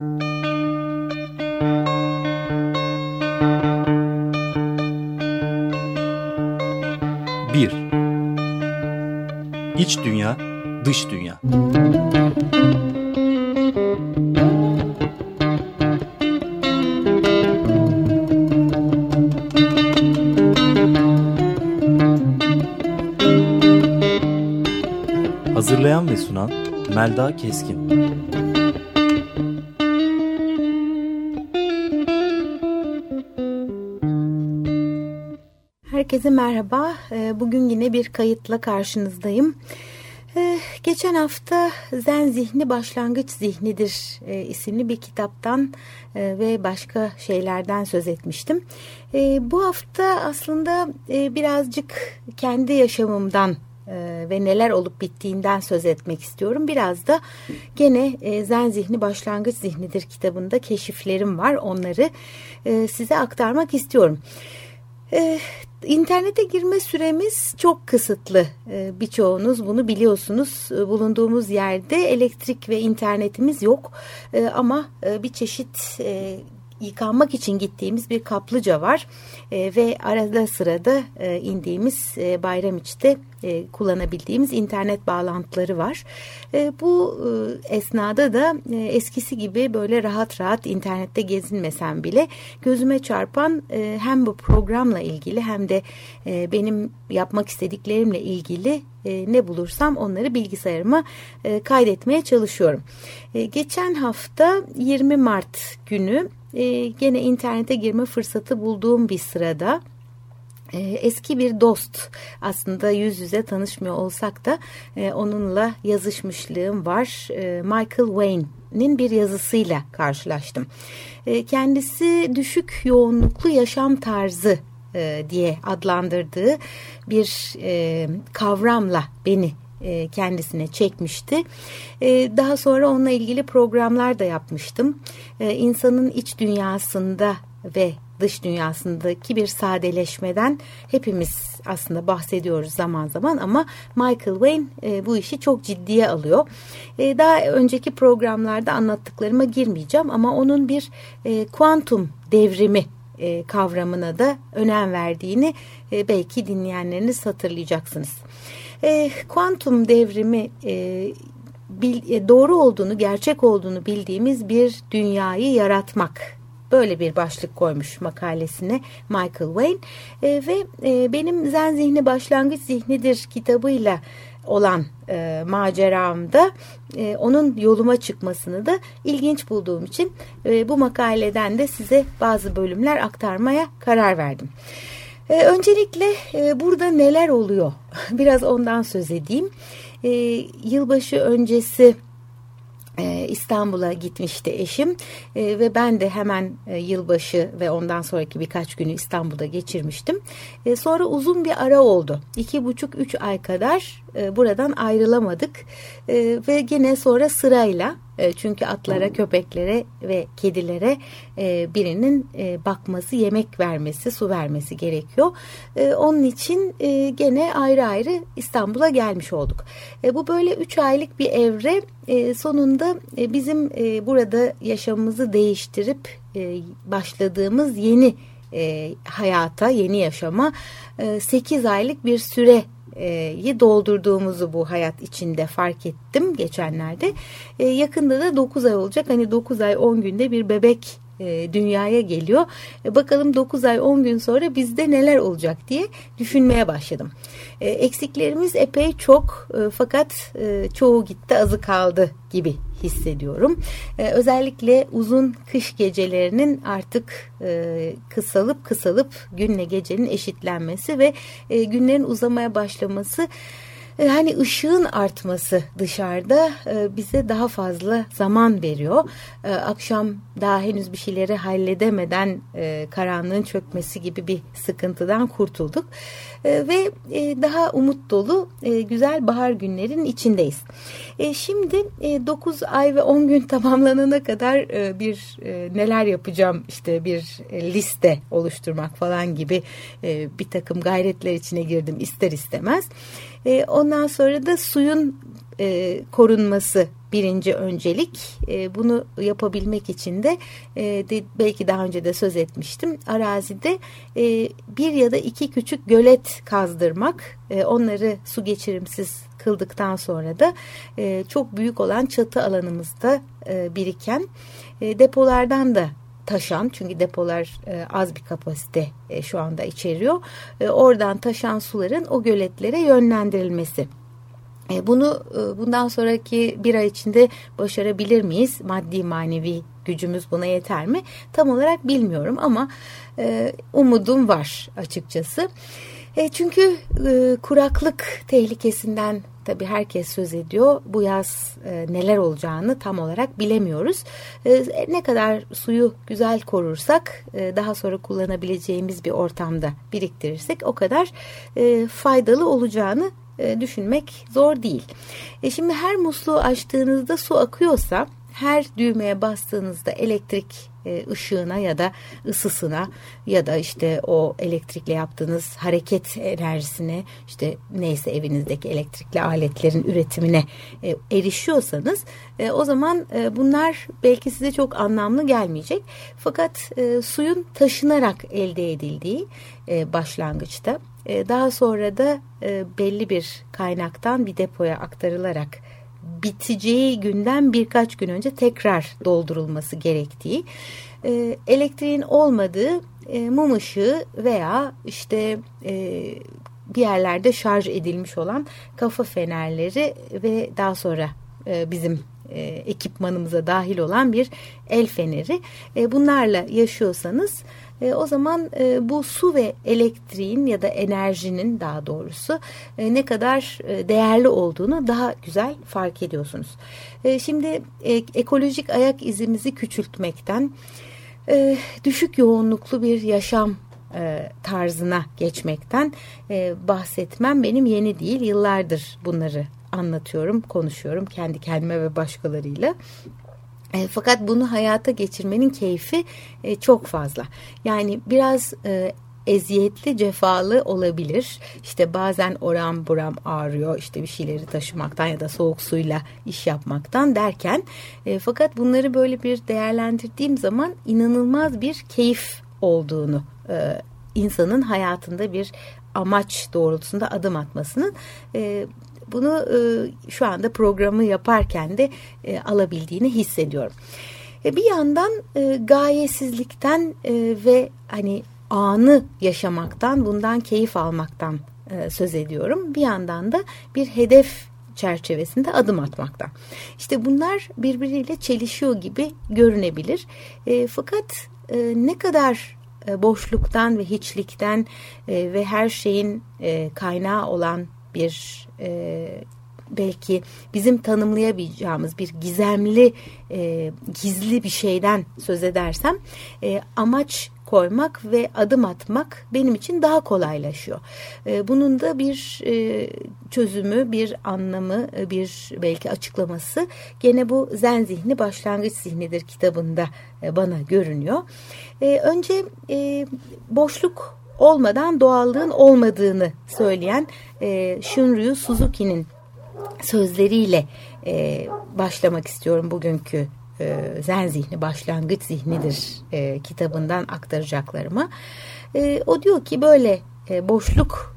Bir. İç dünya, dış dünya. Hazırlayan ve sunan Melda Keskin. Herkese merhaba. Ee, bugün yine bir kayıtla karşınızdayım. Ee, geçen hafta Zen Zihni Başlangıç Zihnidir e, isimli bir kitaptan e, ve başka şeylerden söz etmiştim. E, bu hafta aslında birazcık kendi yaşamımdan ve neler olup bittiğinden söz etmek istiyorum. Biraz da gene Zen Zihni Başlangıç Zihnidir kitabında keşiflerim var. Onları size aktarmak istiyorum. Ee, internete girme süremiz çok kısıtlı. Ee, birçoğunuz bunu biliyorsunuz. Ee, bulunduğumuz yerde elektrik ve internetimiz yok. Ee, ama e, bir çeşit e, yıkanmak için gittiğimiz bir kaplıca var e, ve arada sırada e, indiğimiz e, Bayramiç'te e, kullanabildiğimiz internet bağlantıları var. E, bu esnada da eskisi gibi böyle rahat rahat internette gezinmesem bile gözüme çarpan hem bu programla ilgili hem de benim yapmak istediklerimle ilgili ne bulursam onları bilgisayarıma kaydetmeye çalışıyorum. Geçen hafta 20 Mart günü e, gene internete girme fırsatı bulduğum bir sırada e, eski bir dost aslında yüz yüze tanışmıyor olsak da e, onunla yazışmışlığım var. E, Michael Wayne'nin bir yazısıyla karşılaştım. Kendisi düşük yoğunluklu yaşam tarzı diye adlandırdığı bir kavramla beni kendisine çekmişti. Daha sonra onunla ilgili programlar da yapmıştım. İnsanın iç dünyasında ve dış dünyasındaki bir sadeleşmeden hepimiz aslında bahsediyoruz zaman zaman ama Michael Wayne bu işi çok ciddiye alıyor. daha önceki programlarda anlattıklarıma girmeyeceğim ama onun bir kuantum devrimi kavramına da önem verdiğini belki dinleyenleriniz hatırlayacaksınız e, kuantum devrimi e, bil, e, doğru olduğunu, gerçek olduğunu bildiğimiz bir dünyayı yaratmak. Böyle bir başlık koymuş makalesine Michael Wayne e, ve e, benim Zen Zihni Başlangıç Zihnidir kitabıyla olan e, maceramda e, onun yoluma çıkmasını da ilginç bulduğum için e, bu makaleden de size bazı bölümler aktarmaya karar verdim. E, öncelikle e, burada neler oluyor? Biraz ondan söz edeyim. E, yılbaşı öncesi İstanbul'a gitmişti eşim e, ve ben de hemen e, yılbaşı ve ondan sonraki birkaç günü İstanbul'da geçirmiştim. Sonra uzun bir ara oldu. İki buçuk üç ay kadar buradan ayrılamadık ve gene sonra sırayla e, çünkü atlara, köpeklere ve kedilere e, birinin e, bakması, yemek vermesi, su vermesi gerekiyor. Onun için gene ayrı ayrı İstanbul'a gelmiş olduk. Bu böyle üç aylık bir evre sonunda bizim burada yaşamımızı değiştirip başladığımız yeni hayata, yeni yaşama 8 aylık bir süre yi doldurduğumuzu bu hayat içinde fark ettim geçenlerde. E, yakında da 9 ay olacak. Hani 9 ay 10 günde bir bebek e, dünyaya geliyor. E, bakalım 9 ay 10 gün sonra bizde neler olacak diye düşünmeye başladım. E, eksiklerimiz epey çok e, fakat e, çoğu gitti azı kaldı gibi hissediyorum. Ee, özellikle uzun kış gecelerinin artık e, kısalıp kısalıp günle gecenin eşitlenmesi ve e, günlerin uzamaya başlaması e, hani ışığın artması dışarıda e, bize daha fazla zaman veriyor. E, akşam daha henüz bir şeyleri halledemeden karanlığın çökmesi gibi bir sıkıntıdan kurtulduk. Ve daha umut dolu güzel bahar günlerin içindeyiz. Şimdi 9 ay ve 10 gün tamamlanana kadar bir neler yapacağım işte bir liste oluşturmak falan gibi bir takım gayretler içine girdim ister istemez. Ondan sonra da suyun e, korunması birinci öncelik. E, bunu yapabilmek için de, e, de belki daha önce de söz etmiştim. Arazide e, bir ya da iki küçük gölet kazdırmak, e, onları su geçirimsiz kıldıktan sonra da e, çok büyük olan çatı alanımızda e, biriken e, depolardan da taşan çünkü depolar e, az bir kapasite e, şu anda içeriyor. E, oradan taşan suların o göletlere yönlendirilmesi. Bunu bundan sonraki bir ay içinde başarabilir miyiz? Maddi manevi gücümüz buna yeter mi? Tam olarak bilmiyorum ama umudum var açıkçası. Çünkü kuraklık tehlikesinden tabii herkes söz ediyor. Bu yaz neler olacağını tam olarak bilemiyoruz. Ne kadar suyu güzel korursak, daha sonra kullanabileceğimiz bir ortamda biriktirirsek o kadar faydalı olacağını e, düşünmek zor değil. E şimdi her musluğu açtığınızda su akıyorsa her düğmeye bastığınızda elektrik e, ışığına ya da ısısına ya da işte o elektrikle yaptığınız hareket enerjisine işte neyse evinizdeki elektrikli aletlerin üretimine e, erişiyorsanız e, o zaman bunlar belki size çok anlamlı gelmeyecek. Fakat suyun taşınarak elde edildiği başlangıçta daha sonra da belli bir kaynaktan bir depoya aktarılarak biteceği günden birkaç gün önce tekrar doldurulması gerektiği, e, elektriğin olmadığı e, mum ışığı veya işte e, bir yerlerde şarj edilmiş olan kafa fenerleri ve daha sonra e, bizim e, ekipmanımıza dahil olan bir el feneri. E, bunlarla yaşıyorsanız e, o zaman e, bu su ve elektriğin ya da enerjinin daha doğrusu e, ne kadar e, değerli olduğunu daha güzel fark ediyorsunuz. E, şimdi e, ekolojik ayak izimizi küçültmekten e, düşük yoğunluklu bir yaşam e, tarzına geçmekten e, bahsetmem benim yeni değil. Yıllardır bunları anlatıyorum, konuşuyorum kendi kendime ve başkalarıyla. E, fakat bunu hayata geçirmenin keyfi e, çok fazla. Yani biraz e, eziyetli, cefalı olabilir. İşte bazen oram buram ağrıyor işte bir şeyleri taşımaktan ya da soğuk suyla iş yapmaktan derken e, fakat bunları böyle bir değerlendirdiğim zaman inanılmaz bir keyif olduğunu e, insanın hayatında bir amaç doğrultusunda adım atmasının e, bunu e, şu anda programı yaparken de e, alabildiğini hissediyorum. E, bir yandan e, gayesizlikten e, ve hani anı yaşamaktan, bundan keyif almaktan e, söz ediyorum. Bir yandan da bir hedef çerçevesinde adım atmaktan. İşte bunlar birbiriyle çelişiyor gibi görünebilir. E, fakat e, ne kadar e, boşluktan ve hiçlikten e, ve her şeyin e, kaynağı olan bir e, belki bizim tanımlayamayacağımız bir gizemli e, gizli bir şeyden söz edersem e, amaç koymak ve adım atmak benim için daha kolaylaşıyor. E, bunun da bir e, çözümü, bir anlamı, e, bir belki açıklaması gene bu Zen Zihni Başlangıç Zihnidir kitabında e, bana görünüyor. E, önce e, boşluk olmadan doğallığın olmadığını söyleyen e, Shunryu Suzuki'nin sözleriyle e, başlamak istiyorum bugünkü e, Zen Zihni Başlangıç Zihnidir e, kitabından aktaracaklarıma. E, o diyor ki böyle e, boşluk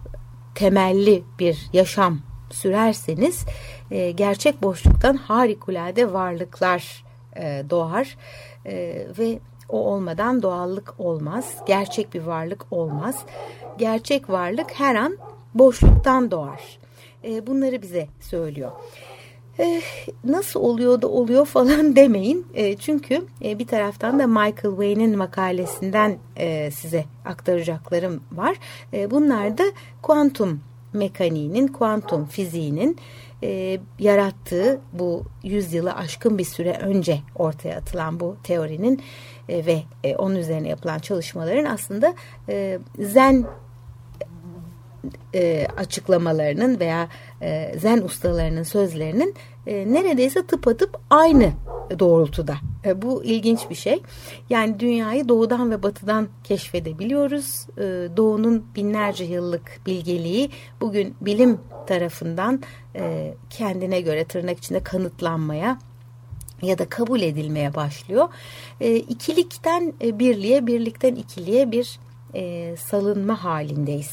temelli bir yaşam sürerseniz e, gerçek boşluktan harikulade varlıklar e, doğar e, ve o olmadan doğallık olmaz. Gerçek bir varlık olmaz. Gerçek varlık her an boşluktan doğar. E, bunları bize söylüyor. E, nasıl oluyor da oluyor falan demeyin. E, çünkü e, bir taraftan da Michael Wayne'in makalesinden e, size aktaracaklarım var. E, bunlar da kuantum mekaniğinin, kuantum fiziğinin yarattığı bu yüzyılı aşkın bir süre önce ortaya atılan bu teorinin e, ve e, onun üzerine yapılan çalışmaların aslında e, zen e, açıklamalarının veya zen ustalarının sözlerinin e, neredeyse tıpatıp aynı doğrultuda. Bu ilginç bir şey. Yani dünyayı doğudan ve batıdan keşfedebiliyoruz. E, doğunun binlerce yıllık bilgeliği bugün bilim tarafından kendine göre tırnak içinde kanıtlanmaya ya da kabul edilmeye başlıyor. E, ikilikten e, birliğe, birlikten ikiliğe bir e, salınma halindeyiz.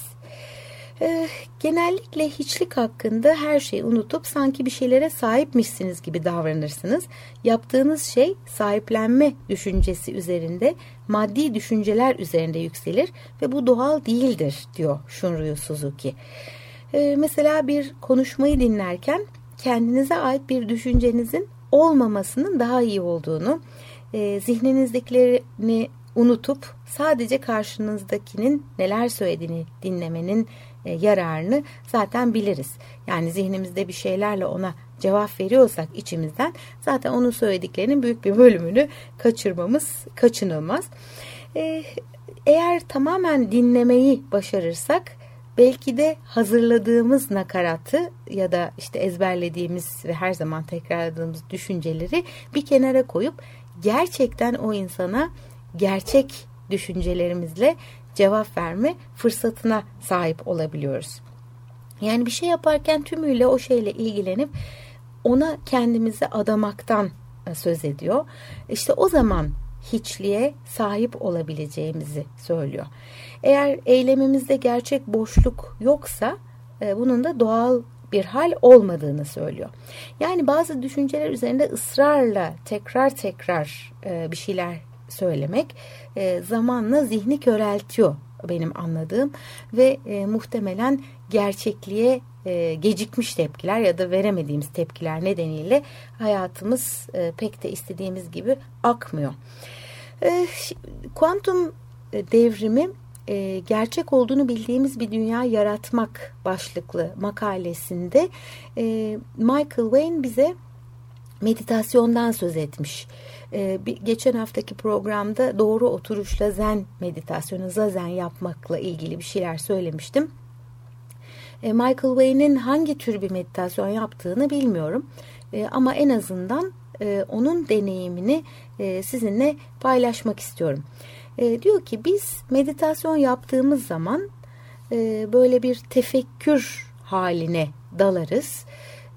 E, genellikle hiçlik hakkında her şeyi unutup sanki bir şeylere sahipmişsiniz gibi davranırsınız. Yaptığınız şey sahiplenme düşüncesi üzerinde, maddi düşünceler üzerinde yükselir ve bu doğal değildir diyor Shunryu Suzuki. E, mesela bir konuşmayı dinlerken kendinize ait bir düşüncenizin olmamasının daha iyi olduğunu, e, zihninizdekilerini unutup sadece karşınızdakinin neler söylediğini dinlemenin e, yararını zaten biliriz. Yani zihnimizde bir şeylerle ona cevap veriyorsak içimizden zaten onun söylediklerinin büyük bir bölümünü kaçırmamız kaçınılmaz. E, eğer tamamen dinlemeyi başarırsak belki de hazırladığımız nakaratı ya da işte ezberlediğimiz ve her zaman tekrarladığımız düşünceleri bir kenara koyup gerçekten o insana gerçek düşüncelerimizle cevap verme fırsatına sahip olabiliyoruz. Yani bir şey yaparken tümüyle o şeyle ilgilenip ona kendimizi adamaktan e, söz ediyor. İşte o zaman hiçliğe sahip olabileceğimizi söylüyor. Eğer eylemimizde gerçek boşluk yoksa e, bunun da doğal bir hal olmadığını söylüyor. Yani bazı düşünceler üzerinde ısrarla tekrar tekrar e, bir şeyler söylemek e, zamanla zihni köreltiyor benim anladığım ve e, muhtemelen gerçekliğe e, gecikmiş tepkiler ya da veremediğimiz tepkiler nedeniyle hayatımız e, pek de istediğimiz gibi akmıyor. E, kuantum devrimi e, gerçek olduğunu bildiğimiz bir dünya yaratmak başlıklı makalesinde e, Michael Wayne bize meditasyondan söz etmiş. Ee, bir, geçen haftaki programda doğru oturuşla zen meditasyonu, zazen yapmakla ilgili bir şeyler söylemiştim. Ee, Michael Wayne'in hangi tür bir meditasyon yaptığını bilmiyorum. Ee, ama en azından e, onun deneyimini e, sizinle paylaşmak istiyorum. E, diyor ki biz meditasyon yaptığımız zaman e, böyle bir tefekkür haline dalarız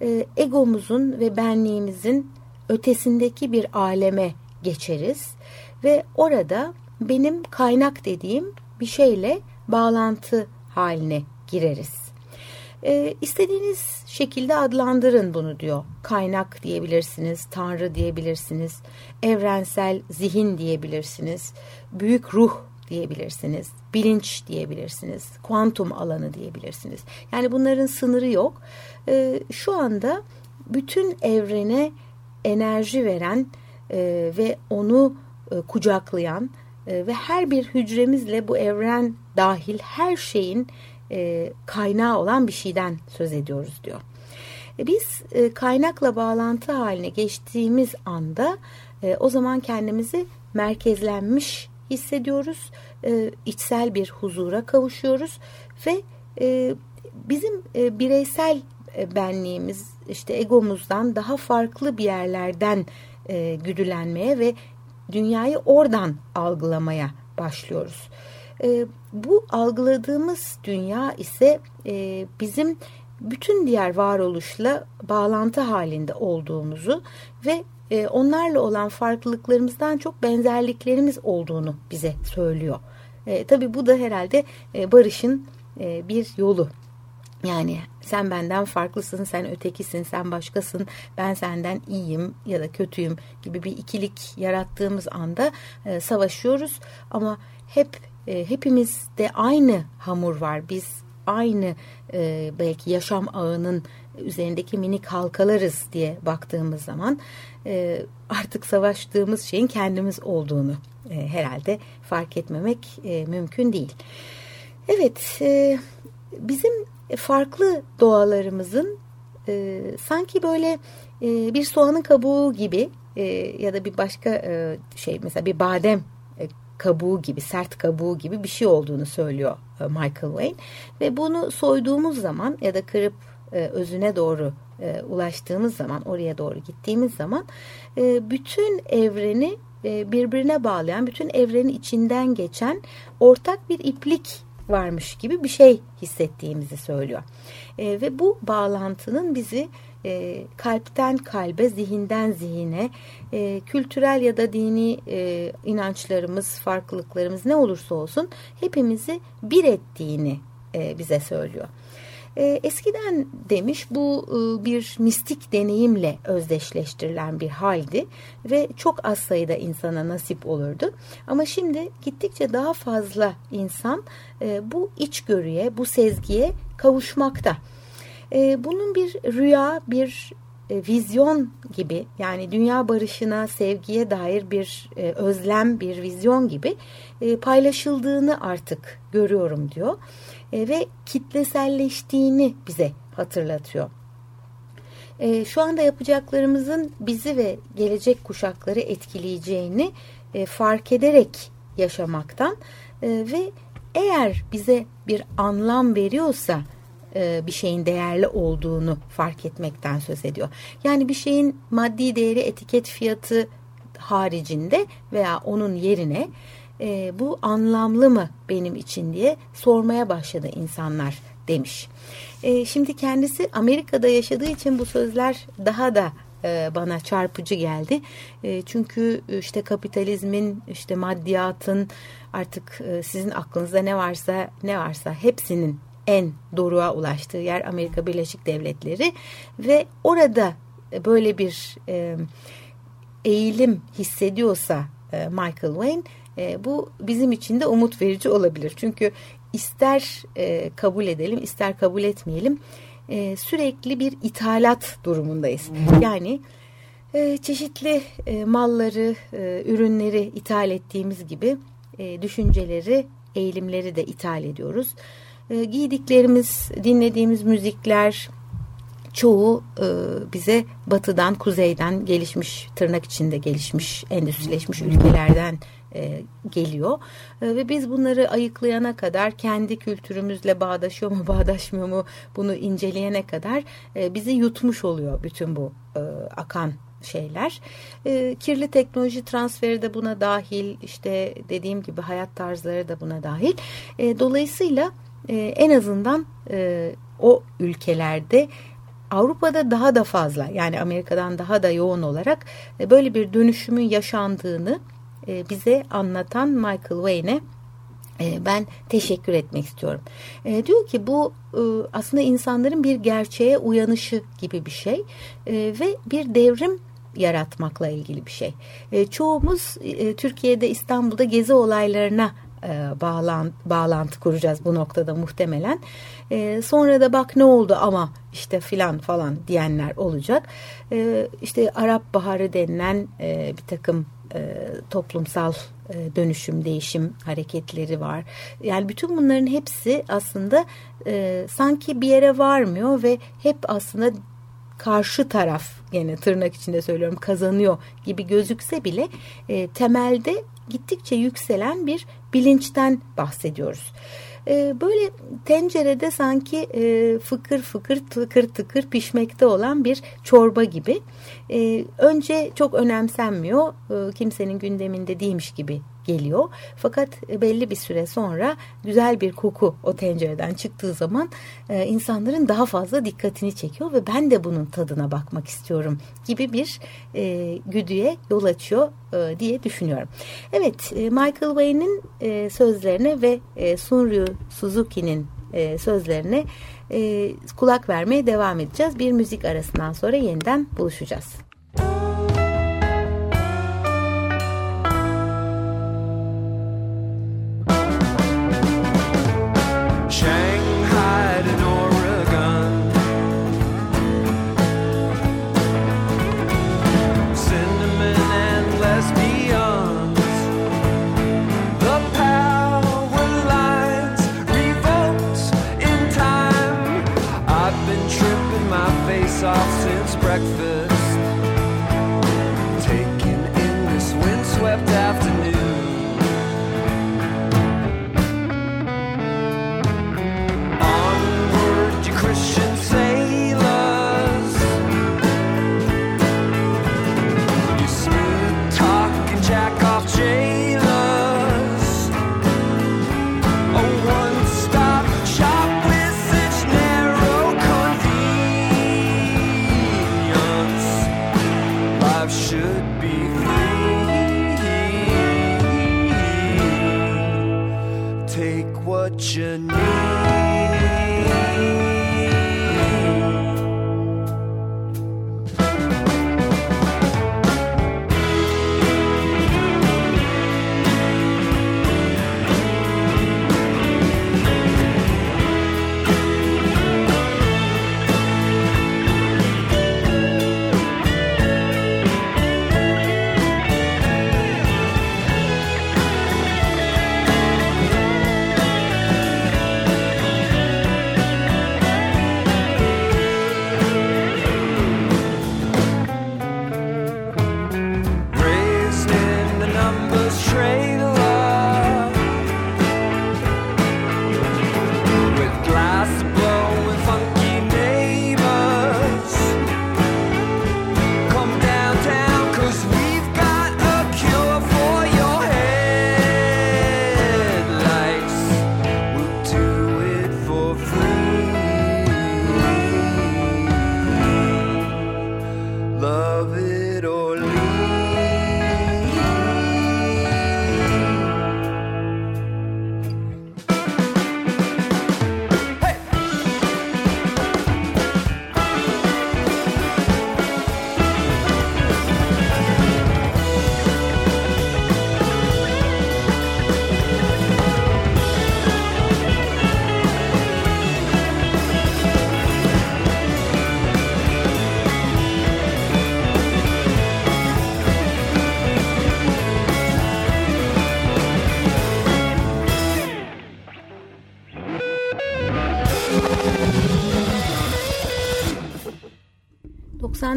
e, egomuzun ve benliğimizin ötesindeki bir aleme geçeriz ve orada benim kaynak dediğim bir şeyle bağlantı haline gireriz. E, istediğiniz şekilde adlandırın bunu diyor. Kaynak diyebilirsiniz, tanrı diyebilirsiniz, evrensel zihin diyebilirsiniz, büyük ruh diyebilirsiniz, bilinç diyebilirsiniz, kuantum alanı diyebilirsiniz. Yani bunların sınırı yok. E, şu anda bütün evrene enerji veren e, ve onu e, kucaklayan e, ve her bir hücremizle bu evren dahil her şeyin e, kaynağı olan bir şeyden söz ediyoruz diyor. E, biz e, kaynakla bağlantı haline geçtiğimiz anda e, o zaman kendimizi merkezlenmiş hissediyoruz. E, içsel bir huzura kavuşuyoruz ve e, bizim e, bireysel e, benliğimiz işte egomuzdan daha farklı bir yerlerden e, güdülenmeye ve dünyayı oradan algılamaya başlıyoruz. E, bu algıladığımız dünya ise e, bizim bütün diğer varoluşla bağlantı halinde olduğumuzu ve e, onlarla olan farklılıklarımızdan çok benzerliklerimiz olduğunu bize söylüyor. E, tabii bu da herhalde e, barışın e, bir yolu. Yani sen benden farklısın, sen ötekisin, sen başkasın, ben senden iyiyim ya da kötüyüm gibi bir ikilik yarattığımız anda e, savaşıyoruz. Ama hep e, hepimizde aynı hamur var. Biz aynı e, belki yaşam ağının üzerindeki minik halkalarız diye baktığımız zaman e, artık savaştığımız şeyin kendimiz olduğunu e, herhalde fark etmemek e, mümkün değil. Evet, e, bizim farklı doğalarımızın e, sanki böyle e, bir soğanın kabuğu gibi e, ya da bir başka e, şey mesela bir badem kabuğu gibi sert kabuğu gibi bir şey olduğunu söylüyor e, Michael Wayne ve bunu soyduğumuz zaman ya da kırıp e, özüne doğru e, ulaştığımız zaman oraya doğru gittiğimiz zaman bütün evreni birbirine bağlayan bütün evrenin içinden geçen ortak bir iplik varmış gibi bir şey hissettiğimizi söylüyor. Ve bu bağlantının bizi e, kalpten kalbe, zihinden zihine, e, kültürel ya da dini e, inançlarımız, farklılıklarımız ne olursa olsun hepimizi bir ettiğini e, bize söylüyor. E, eskiden demiş bu e, bir mistik deneyimle özdeşleştirilen bir haldi ve çok az sayıda insana nasip olurdu. Ama şimdi gittikçe daha fazla insan e, bu içgörüye, bu sezgiye kavuşmakta. E, bunun bir rüya, bir e, vizyon gibi yani dünya barışına, sevgiye dair bir e, özlem, bir vizyon gibi e, paylaşıldığını artık görüyorum diyor. E, ve kitleselleştiğini bize hatırlatıyor. E, şu anda yapacaklarımızın bizi ve gelecek kuşakları etkileyeceğini e, fark ederek yaşamaktan e, ve eğer bize bir anlam veriyorsa e, bir şeyin değerli olduğunu fark etmekten söz ediyor. Yani bir şeyin maddi değeri etiket fiyatı haricinde veya onun yerine e, bu anlamlı mı benim için diye sormaya başladı insanlar demiş. E, şimdi kendisi Amerika'da yaşadığı için bu sözler daha da bana çarpıcı geldi. Çünkü işte kapitalizmin, işte maddiyatın artık sizin aklınızda ne varsa ne varsa hepsinin en doruğa ulaştığı yer Amerika Birleşik Devletleri ve orada böyle bir e, eğilim hissediyorsa e, Michael Wayne e, bu bizim için de umut verici olabilir. Çünkü ister e, kabul edelim ister kabul etmeyelim e, sürekli bir ithalat durumundayız. Yani e, çeşitli e, malları, e, ürünleri ithal ettiğimiz gibi e, düşünceleri, eğilimleri de ithal ediyoruz. E, giydiklerimiz, dinlediğimiz müzikler çoğu e, bize batıdan, kuzeyden gelişmiş, tırnak içinde gelişmiş, endüstrileşmiş ülkelerden e, geliyor. E, ve biz bunları ayıklayana kadar kendi kültürümüzle bağdaşıyor mu, bağdaşmıyor mu bunu inceleyene kadar e, bizi yutmuş oluyor bütün bu e, akan şeyler. E, kirli teknoloji transferi de buna dahil, işte dediğim gibi hayat tarzları da buna dahil. E, dolayısıyla e, en azından e, o ülkelerde Avrupa'da daha da fazla yani Amerika'dan daha da yoğun olarak e, böyle bir dönüşümün yaşandığını e, bize anlatan Michael Wayne'e e, ben teşekkür etmek istiyorum. E, diyor ki bu e, aslında insanların bir gerçeğe uyanışı gibi bir şey e, ve bir devrim yaratmakla ilgili bir şey. E, çoğumuz e, Türkiye'de İstanbul'da gezi olaylarına e, bağlan, bağlantı kuracağız bu noktada muhtemelen. E, sonra da bak ne oldu ama işte filan falan diyenler olacak. E, işte Arap Baharı denilen e, bir takım e, toplumsal e, dönüşüm, değişim hareketleri var. Yani bütün bunların hepsi aslında e, sanki bir yere varmıyor ve hep aslında karşı taraf yine tırnak içinde söylüyorum kazanıyor gibi gözükse bile e, temelde gittikçe yükselen bir bilinçten bahsediyoruz. E, böyle tencerede sanki e, fıkır fıkır tıkır tıkır pişmekte olan bir çorba gibi. E, önce çok önemsenmiyor, e, kimsenin gündeminde değilmiş gibi geliyor. Fakat belli bir süre sonra güzel bir koku o tencereden çıktığı zaman e, insanların daha fazla dikkatini çekiyor ve ben de bunun tadına bakmak istiyorum gibi bir e, güdüye yol açıyor e, diye düşünüyorum. Evet e, Michael Wayne'in e, sözlerine ve e, Sunryu Suzuki'nin e, sözlerine e, kulak vermeye devam edeceğiz. Bir müzik arasından sonra yeniden buluşacağız.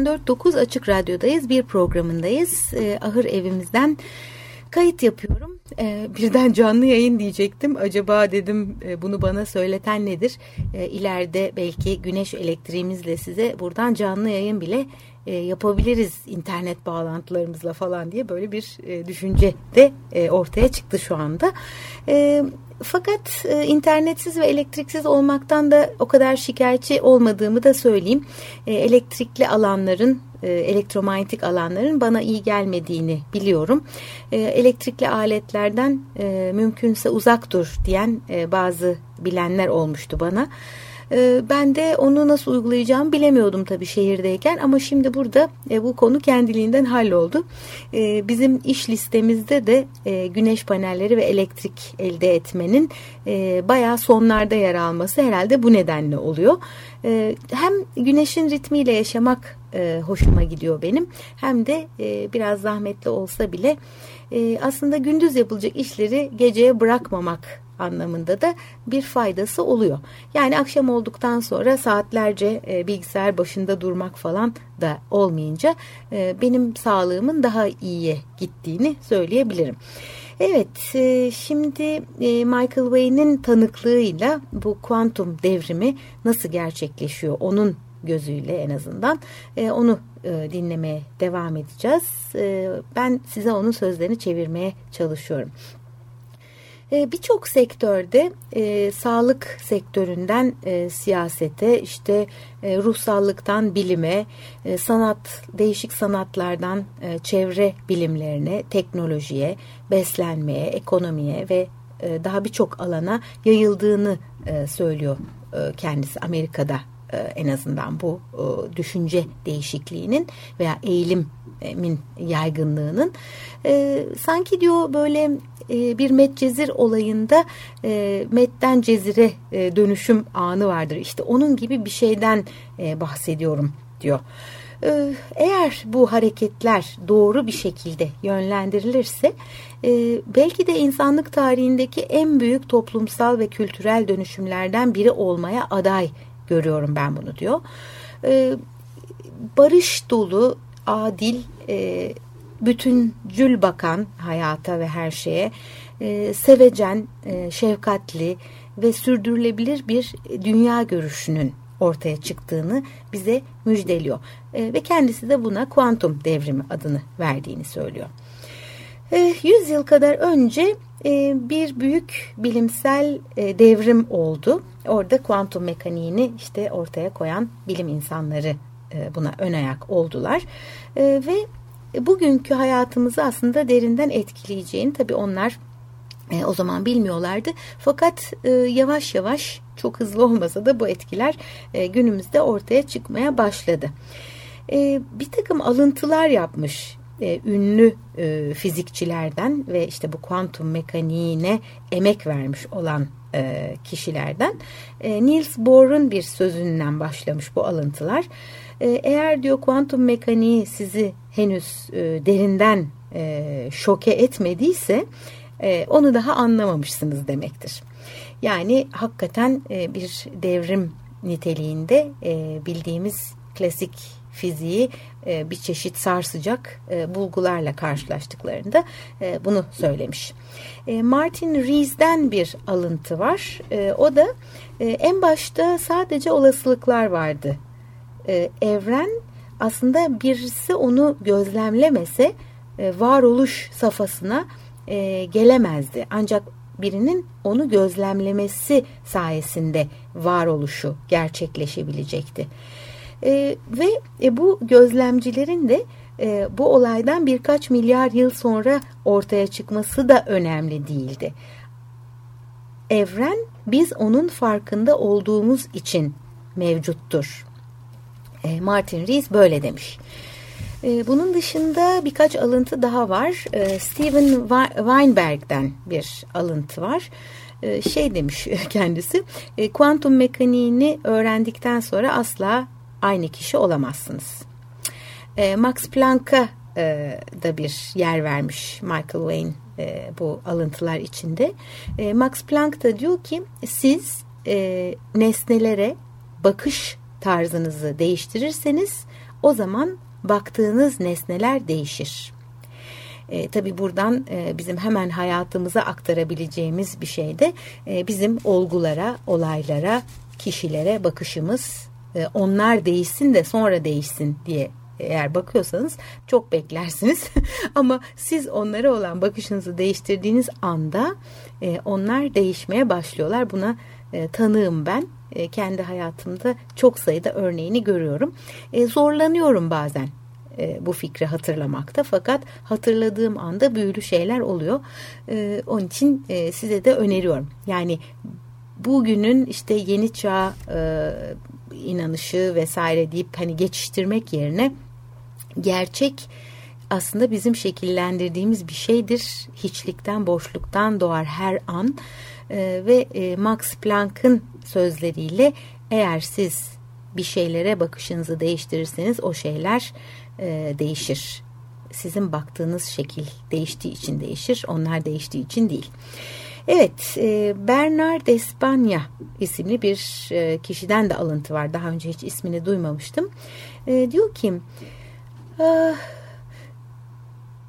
...94.9 Açık Radyo'dayız. Bir programındayız. E, ahır evimizden kayıt yapıyorum. E, birden canlı yayın diyecektim. Acaba dedim e, bunu bana söyleten nedir? E, ileride belki güneş elektriğimizle size buradan canlı yayın bile e, yapabiliriz internet bağlantılarımızla falan diye böyle bir e, düşünce de e, ortaya çıktı şu anda. E, fakat e, internetsiz ve elektriksiz olmaktan da o kadar şikayetçi olmadığımı da söyleyeyim. E, elektrikli alanların, e, elektromanyetik alanların bana iyi gelmediğini biliyorum. E, elektrikli aletlerden e, mümkünse uzak dur diyen bazı bilenler olmuştu bana. Ee, ben de onu nasıl uygulayacağımı bilemiyordum tabii şehirdeyken ama şimdi burada e, bu konu kendiliğinden halloldu. Ee, bizim iş listemizde de e, güneş panelleri ve elektrik elde etmenin e, bayağı sonlarda yer alması herhalde bu nedenle oluyor. Ee, hem güneşin ritmiyle yaşamak hoşuma gidiyor benim hem de biraz zahmetli olsa bile aslında gündüz yapılacak işleri geceye bırakmamak anlamında da bir faydası oluyor. Yani akşam olduktan sonra saatlerce e, bilgisayar başında durmak falan da olmayınca e, benim sağlığımın daha iyiye gittiğini söyleyebilirim. Evet, e, şimdi e, Michael Wayne'in tanıklığıyla bu kuantum devrimi nasıl gerçekleşiyor onun gözüyle en azından e, onu e, dinlemeye devam edeceğiz. E, ben size onun sözlerini çevirmeye çalışıyorum. E, Birçok sektörde e, sağlık sektöründen e, siyasete, işte e, ruhsallıktan bilime, e, sanat değişik sanatlardan e, çevre bilimlerine, teknolojiye, beslenmeye, ekonomiye ve e, daha birçok alana yayıldığını e, söylüyor e, kendisi Amerika'da e, en azından bu e, düşünce değişikliğinin veya eğilimin yaygınlığının. E, sanki diyor böyle bir Medcezir olayında Med'den Cezire dönüşüm anı vardır. İşte onun gibi bir şeyden bahsediyorum diyor. Eğer bu hareketler doğru bir şekilde yönlendirilirse belki de insanlık tarihindeki en büyük toplumsal ve kültürel dönüşümlerden biri olmaya aday görüyorum ben bunu diyor. Barış dolu, adil, bütüncül bakan hayata ve her şeye, sevecen, şefkatli ve sürdürülebilir bir dünya görüşünün ortaya çıktığını bize müjdeliyor. ve kendisi de buna kuantum devrimi adını verdiğini söylüyor. 100 yıl kadar önce bir büyük bilimsel devrim oldu. Orada kuantum mekaniğini işte ortaya koyan bilim insanları buna ön ayak oldular. Ve bugünkü hayatımızı aslında derinden etkileyeceğini tabii onlar E, o zaman bilmiyorlardı. Fakat e, yavaş yavaş çok hızlı olmasa da bu etkiler e, günümüzde ortaya çıkmaya başladı. E, bir takım alıntılar yapmış e, ünlü e, fizikçilerden ve işte bu kuantum mekaniğine emek vermiş olan e, kişilerden e, Niels Bohr'un bir sözünden başlamış bu alıntılar. E, eğer diyor kuantum mekaniği sizi henüz e, derinden e, şoke etmediyse e, onu daha anlamamışsınız demektir. Yani hakikaten bir devrim niteliğinde bildiğimiz klasik fiziği bir çeşit sarsacak bulgularla karşılaştıklarında bunu söylemiş. Martin Rees'den bir alıntı var. O da en başta sadece olasılıklar vardı. E, evren aslında birisi onu gözlemlemese e, varoluş safhasına e, gelemezdi. Ancak birinin onu gözlemlemesi sayesinde varoluşu gerçekleşebilecekti. E, ve e, bu gözlemcilerin de e, bu olaydan birkaç milyar yıl sonra ortaya çıkması da önemli değildi. Evren biz onun farkında olduğumuz için mevcuttur. E, Martin Rees böyle demiş. E, bunun dışında birkaç alıntı daha var. E, Steven Weinberg'den bir alıntı var. E, şey demiş kendisi, kuantum mekaniğini öğrendikten sonra asla aynı kişi olamazsınız. Max Planck'a da bir yer vermiş Michael Wayne bu alıntılar içinde. Max Planck da diyor ki siz nesnelere bakış tarzınızı değiştirirseniz o zaman baktığınız nesneler değişir. E, tabii buradan e, bizim hemen hayatımıza aktarabileceğimiz bir şey de e, bizim olgulara, olaylara, kişilere bakışımız e, onlar değişsin de sonra değişsin diye eğer bakıyorsanız çok beklersiniz. Ama siz onlara olan bakışınızı değiştirdiğiniz anda e, onlar değişmeye başlıyorlar. Buna e, tanığım ben. E, kendi hayatımda çok sayıda örneğini görüyorum. E, zorlanıyorum bazen bu fikri hatırlamakta fakat hatırladığım anda büyülü şeyler oluyor. E, onun için size de öneriyorum. Yani bugünün işte yeni çağ inanışı vesaire deyip hani geçiştirmek yerine gerçek aslında bizim şekillendirdiğimiz bir şeydir. Hiçlikten, boşluktan doğar her an. E, ve e, Max Planck'ın sözleriyle eğer siz bir şeylere bakışınızı değiştirirseniz o şeyler e, değişir. Sizin baktığınız şekil değiştiği için değişir, onlar değiştiği için değil. Evet, e, Bernard Espanya isimli bir kişiden de alıntı var. Daha önce hiç ismini duymamıştım. Diyor ki, ah,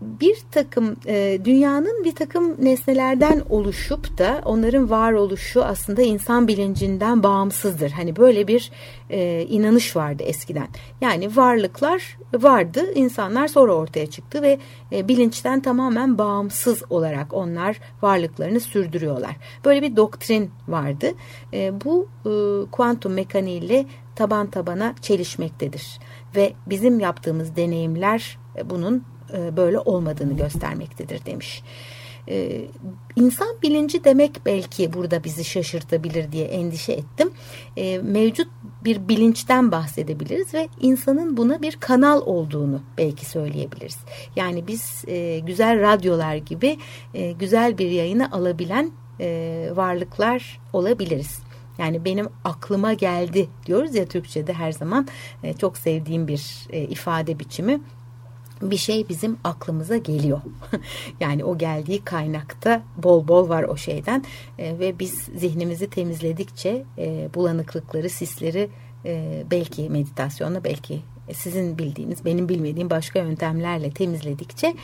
bir takım e, dünyanın bir takım nesnelerden oluşup da onların varoluşu aslında insan bilincinden bağımsızdır. Hani böyle bir e, inanış vardı eskiden. Yani varlıklar vardı, insanlar sonra ortaya çıktı ve e, bilinçten tamamen bağımsız olarak onlar varlıklarını sürdürüyorlar. Böyle bir doktrin vardı. E, bu e, kuantum mekaniğiyle taban tabana çelişmektedir ve bizim yaptığımız deneyimler e, bunun e, böyle olmadığını göstermektedir demiş. Ee, insan bilinci demek belki burada bizi şaşırtabilir diye endişe ettim. Ee, mevcut bir bilinçten bahsedebiliriz ve insanın buna bir kanal olduğunu belki söyleyebiliriz. Yani biz e, güzel radyolar gibi e, güzel bir yayını alabilen e, varlıklar olabiliriz. Yani benim aklıma geldi diyoruz ya Türkçe'de her zaman e, çok sevdiğim bir e, ifade biçimi bir şey bizim aklımıza geliyor. yani o geldiği kaynakta bol bol var o şeyden e, ve biz zihnimizi temizledikçe e, bulanıklıkları, sisleri e, belki meditasyonla belki sizin bildiğiniz, benim bilmediğim başka yöntemlerle temizledikçe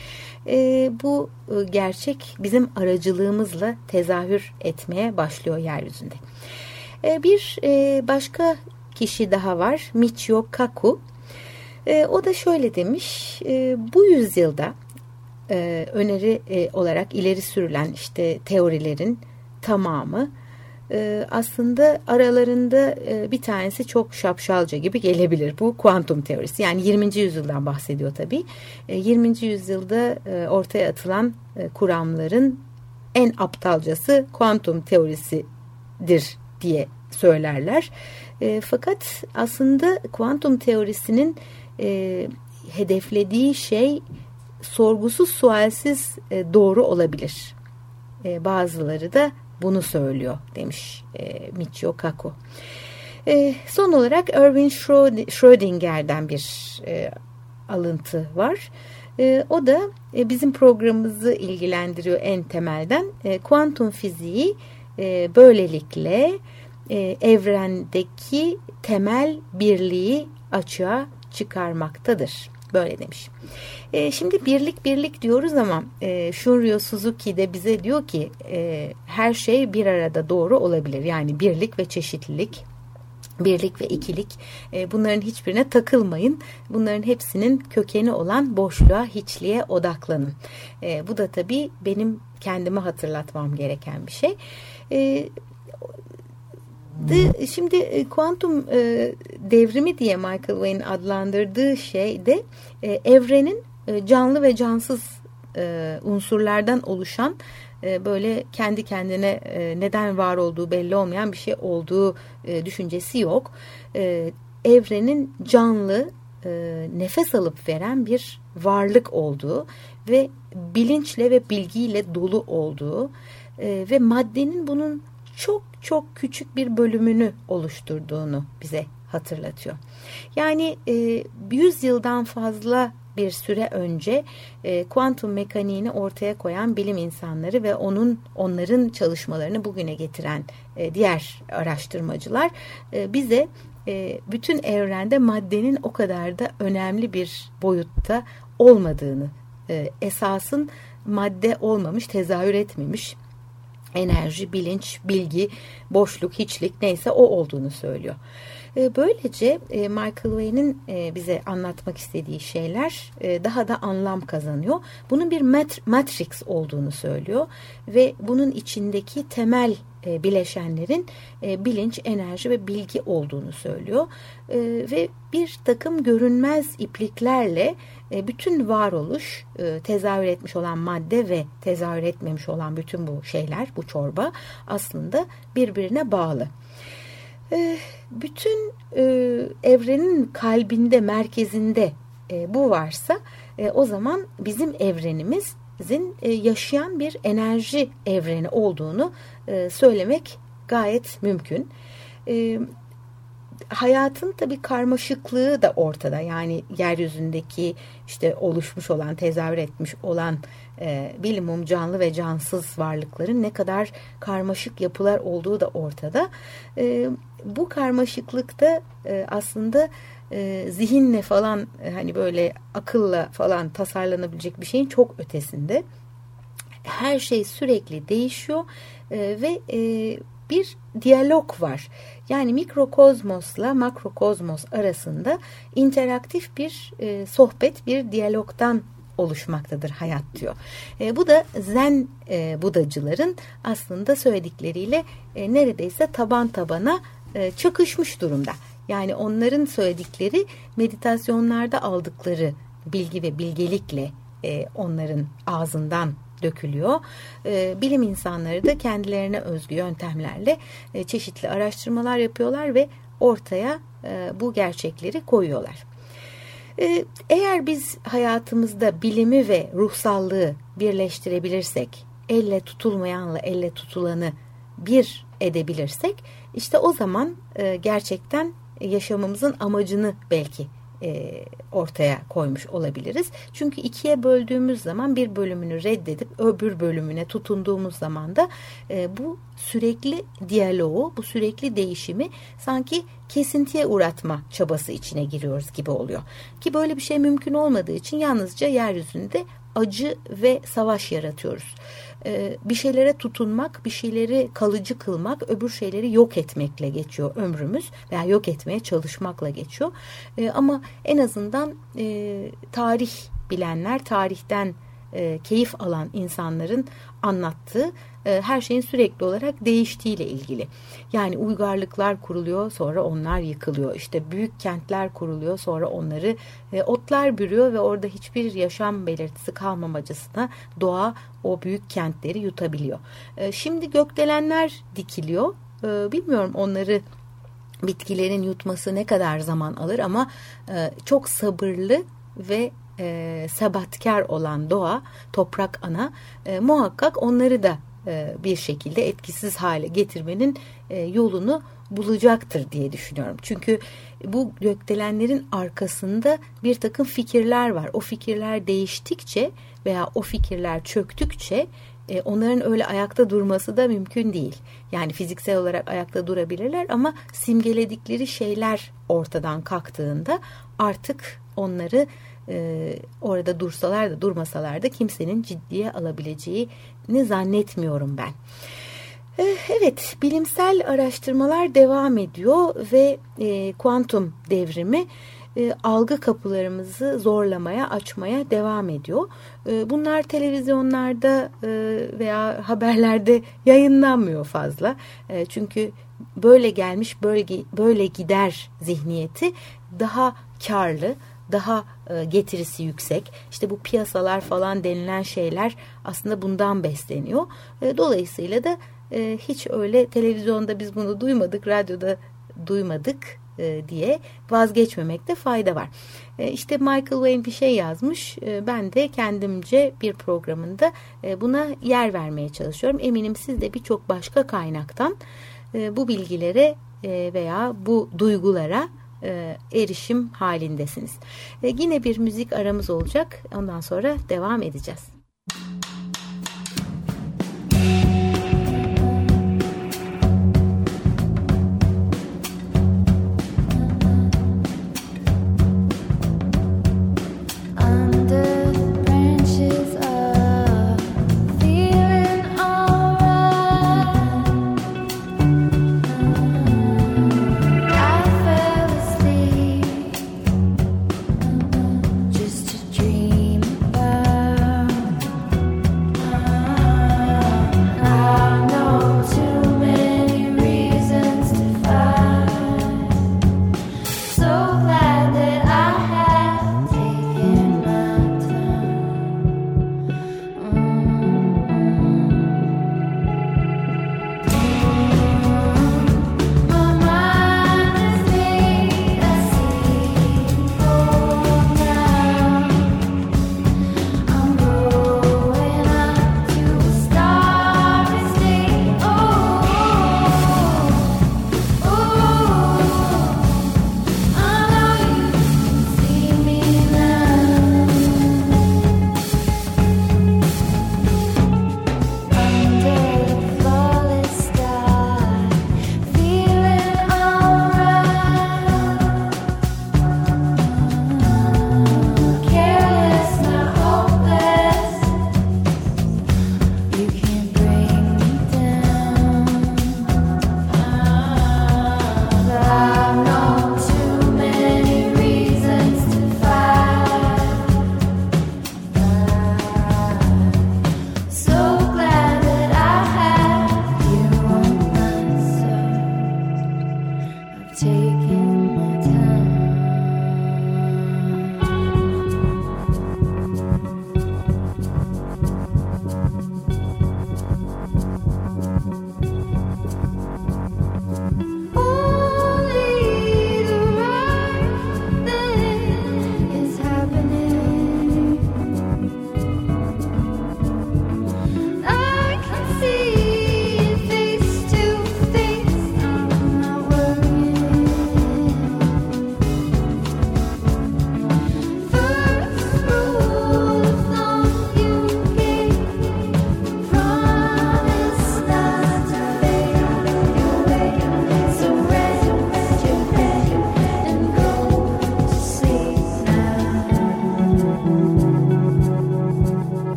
e, bu e, gerçek bizim aracılığımızla tezahür etmeye başlıyor yeryüzünde. E, bir e, başka kişi daha var, Michio Kaku. E, o da şöyle demiş, e, bu yüzyılda e, öneri e, olarak ileri sürülen işte teorilerin tamamı e, aslında aralarında e, bir tanesi çok şapşalca gibi gelebilir. Bu kuantum teorisi. Yani 20. yüzyıldan bahsediyor tabii. E, 20. yüzyılda e, ortaya atılan e, kuramların en aptalcası kuantum teorisidir diye söylerler. E, fakat aslında kuantum teorisinin e, hedeflediği şey sorgusuz sualsiz e, doğru olabilir. E, bazıları da bunu söylüyor demiş e, Michio Kaku. E, son olarak Erwin Schrödinger'den bir e, alıntı var. E, o da e, bizim programımızı ilgilendiriyor en temelden. E, kuantum fiziği e, böylelikle e, evrendeki temel birliği açığa çıkarmaktadır. Böyle demiş. E, şimdi birlik birlik diyoruz ama e, Shunryo Suzuki de bize diyor ki e, her şey bir arada doğru olabilir. Yani birlik ve çeşitlilik birlik ve ikilik e, bunların hiçbirine takılmayın. Bunların hepsinin kökeni olan boşluğa, hiçliğe odaklanın. E, bu da tabii benim kendime hatırlatmam gereken bir şey. E, de, şimdi e, kuantum e, devrimi diye Michael Wayne adlandırdığı şey de e, evrenin e, canlı ve cansız e, unsurlardan oluşan e, böyle kendi kendine e, neden var olduğu belli olmayan bir şey olduğu e, düşüncesi yok. E, evrenin canlı, e, nefes alıp veren bir varlık olduğu ve bilinçle ve bilgiyle dolu olduğu e, ve maddenin bunun çok çok küçük bir bölümünü oluşturduğunu bize hatırlatıyor. Yani e, 100 yıldan fazla bir süre önce e, kuantum mekaniğini ortaya koyan bilim insanları ve onun onların çalışmalarını bugüne getiren e, diğer araştırmacılar e, bize e, bütün evrende maddenin o kadar da önemli bir boyutta olmadığını, e, esasın madde olmamış, tezahür etmemiş enerji, bilinç, bilgi, boşluk, hiçlik neyse o olduğunu söylüyor. E, böylece e, Michael Wayne'in e, bize anlatmak istediği şeyler daha da anlam kazanıyor. Bunun bir matrix olduğunu söylüyor ve bunun içindeki temel bileşenlerin bilinç, enerji ve bilgi olduğunu söylüyor. Ve bir takım görünmez ipliklerle bütün varoluş tezahür etmiş olan madde ve tezahür etmemiş olan bütün bu şeyler, bu çorba aslında birbirine bağlı. Eh, bütün e, evrenin kalbinde, merkezinde e, bu varsa o zaman bizim evrenimizin yaşayan bir enerji evreni olduğunu söylemek gayet mümkün. Hayatın tabii karmaşıklığı da ortada. Yani yeryüzündeki işte oluşmuş olan, tezahür etmiş olan e, bilimum canlı ve cansız varlıkların ne kadar karmaşık yapılar olduğu da ortada. E, bu karmaşıklıkta e, aslında e, zihinle falan e, hani böyle akılla falan tasarlanabilecek bir şeyin çok ötesinde. Her şey sürekli değişiyor e, ve e, bir diyalog var. Yani mikrokozmosla makrokozmos arasında interaktif bir e, sohbet, bir diyalogdan oluşmaktadır hayat diyor. E, bu da Zen e, Budacıların aslında söyledikleriyle e, neredeyse taban tabana e, çakışmış durumda. Yani onların söyledikleri meditasyonlarda aldıkları bilgi ve bilgelikle e, onların ağzından dökülüyor. E, bilim insanları da kendilerine özgü yöntemlerle e, çeşitli araştırmalar yapıyorlar ve ortaya e, bu gerçekleri koyuyorlar. E, eğer biz hayatımızda bilimi ve ruhsallığı birleştirebilirsek, elle tutulmayanla elle tutulanı bir edebilirsek işte o zaman e, gerçekten yaşamımızın amacını belki e, ortaya koymuş olabiliriz. Çünkü ikiye böldüğümüz zaman bir bölümünü reddedip öbür bölümüne tutunduğumuz zaman da e, bu sürekli diyaloğu, bu sürekli değişimi sanki kesintiye uğratma çabası içine giriyoruz gibi oluyor. Ki böyle bir şey mümkün olmadığı için yalnızca yeryüzünde acı ve savaş yaratıyoruz. Ee, bir şeylere tutunmak, bir şeyleri kalıcı kılmak, öbür şeyleri yok etmekle geçiyor ömrümüz veya yok etmeye çalışmakla geçiyor. Ee, ama en azından e, tarih bilenler, tarihten e, keyif alan insanların anlattığı e, her şeyin sürekli olarak değiştiğiyle ilgili. Yani uygarlıklar kuruluyor sonra onlar yıkılıyor. İşte büyük kentler kuruluyor sonra onları e, otlar bürüyor ve orada hiçbir yaşam belirtisi kalmamacasına doğa o büyük kentleri yutabiliyor. E, şimdi gökdelenler dikiliyor. Bilmiyorum onları bitkilerin yutması ne kadar zaman alır ama çok sabırlı ve e, sabatkar olan doğa, toprak ana e, muhakkak onları da bir şekilde etkisiz hale getirmenin e, yolunu bulacaktır diye düşünüyorum. Çünkü bu gökdelenlerin arkasında bir takım fikirler var. O fikirler değiştikçe veya o fikirler çöktükçe e, onların öyle ayakta durması da mümkün değil. Yani fiziksel olarak ayakta durabilirler ama simgeledikleri şeyler ortadan kalktığında artık onları e, orada dursalar da durmasalar da kimsenin ciddiye alabileceğini zannetmiyorum ben. E, evet, bilimsel araştırmalar devam ediyor ve e, kuantum devrimi e, algı kapılarımızı zorlamaya, açmaya devam ediyor. E, bunlar televizyonlarda e, veya haberlerde yayınlanmıyor fazla. E, çünkü böyle gelmiş, böyle, böyle gider zihniyeti daha karlı, daha e, getirisi yüksek. İşte bu piyasalar falan denilen şeyler aslında bundan besleniyor. E, dolayısıyla da e, hiç öyle televizyonda biz bunu duymadık, radyoda duymadık diye vazgeçmemekte fayda var. İşte Michael Wayne bir şey yazmış. Ben de kendimce bir programında buna yer vermeye çalışıyorum. Eminim siz de birçok başka kaynaktan bu bilgilere veya bu duygulara e, erişim halindesiniz. E, yine bir müzik aramız olacak. Ondan sonra devam edeceğiz.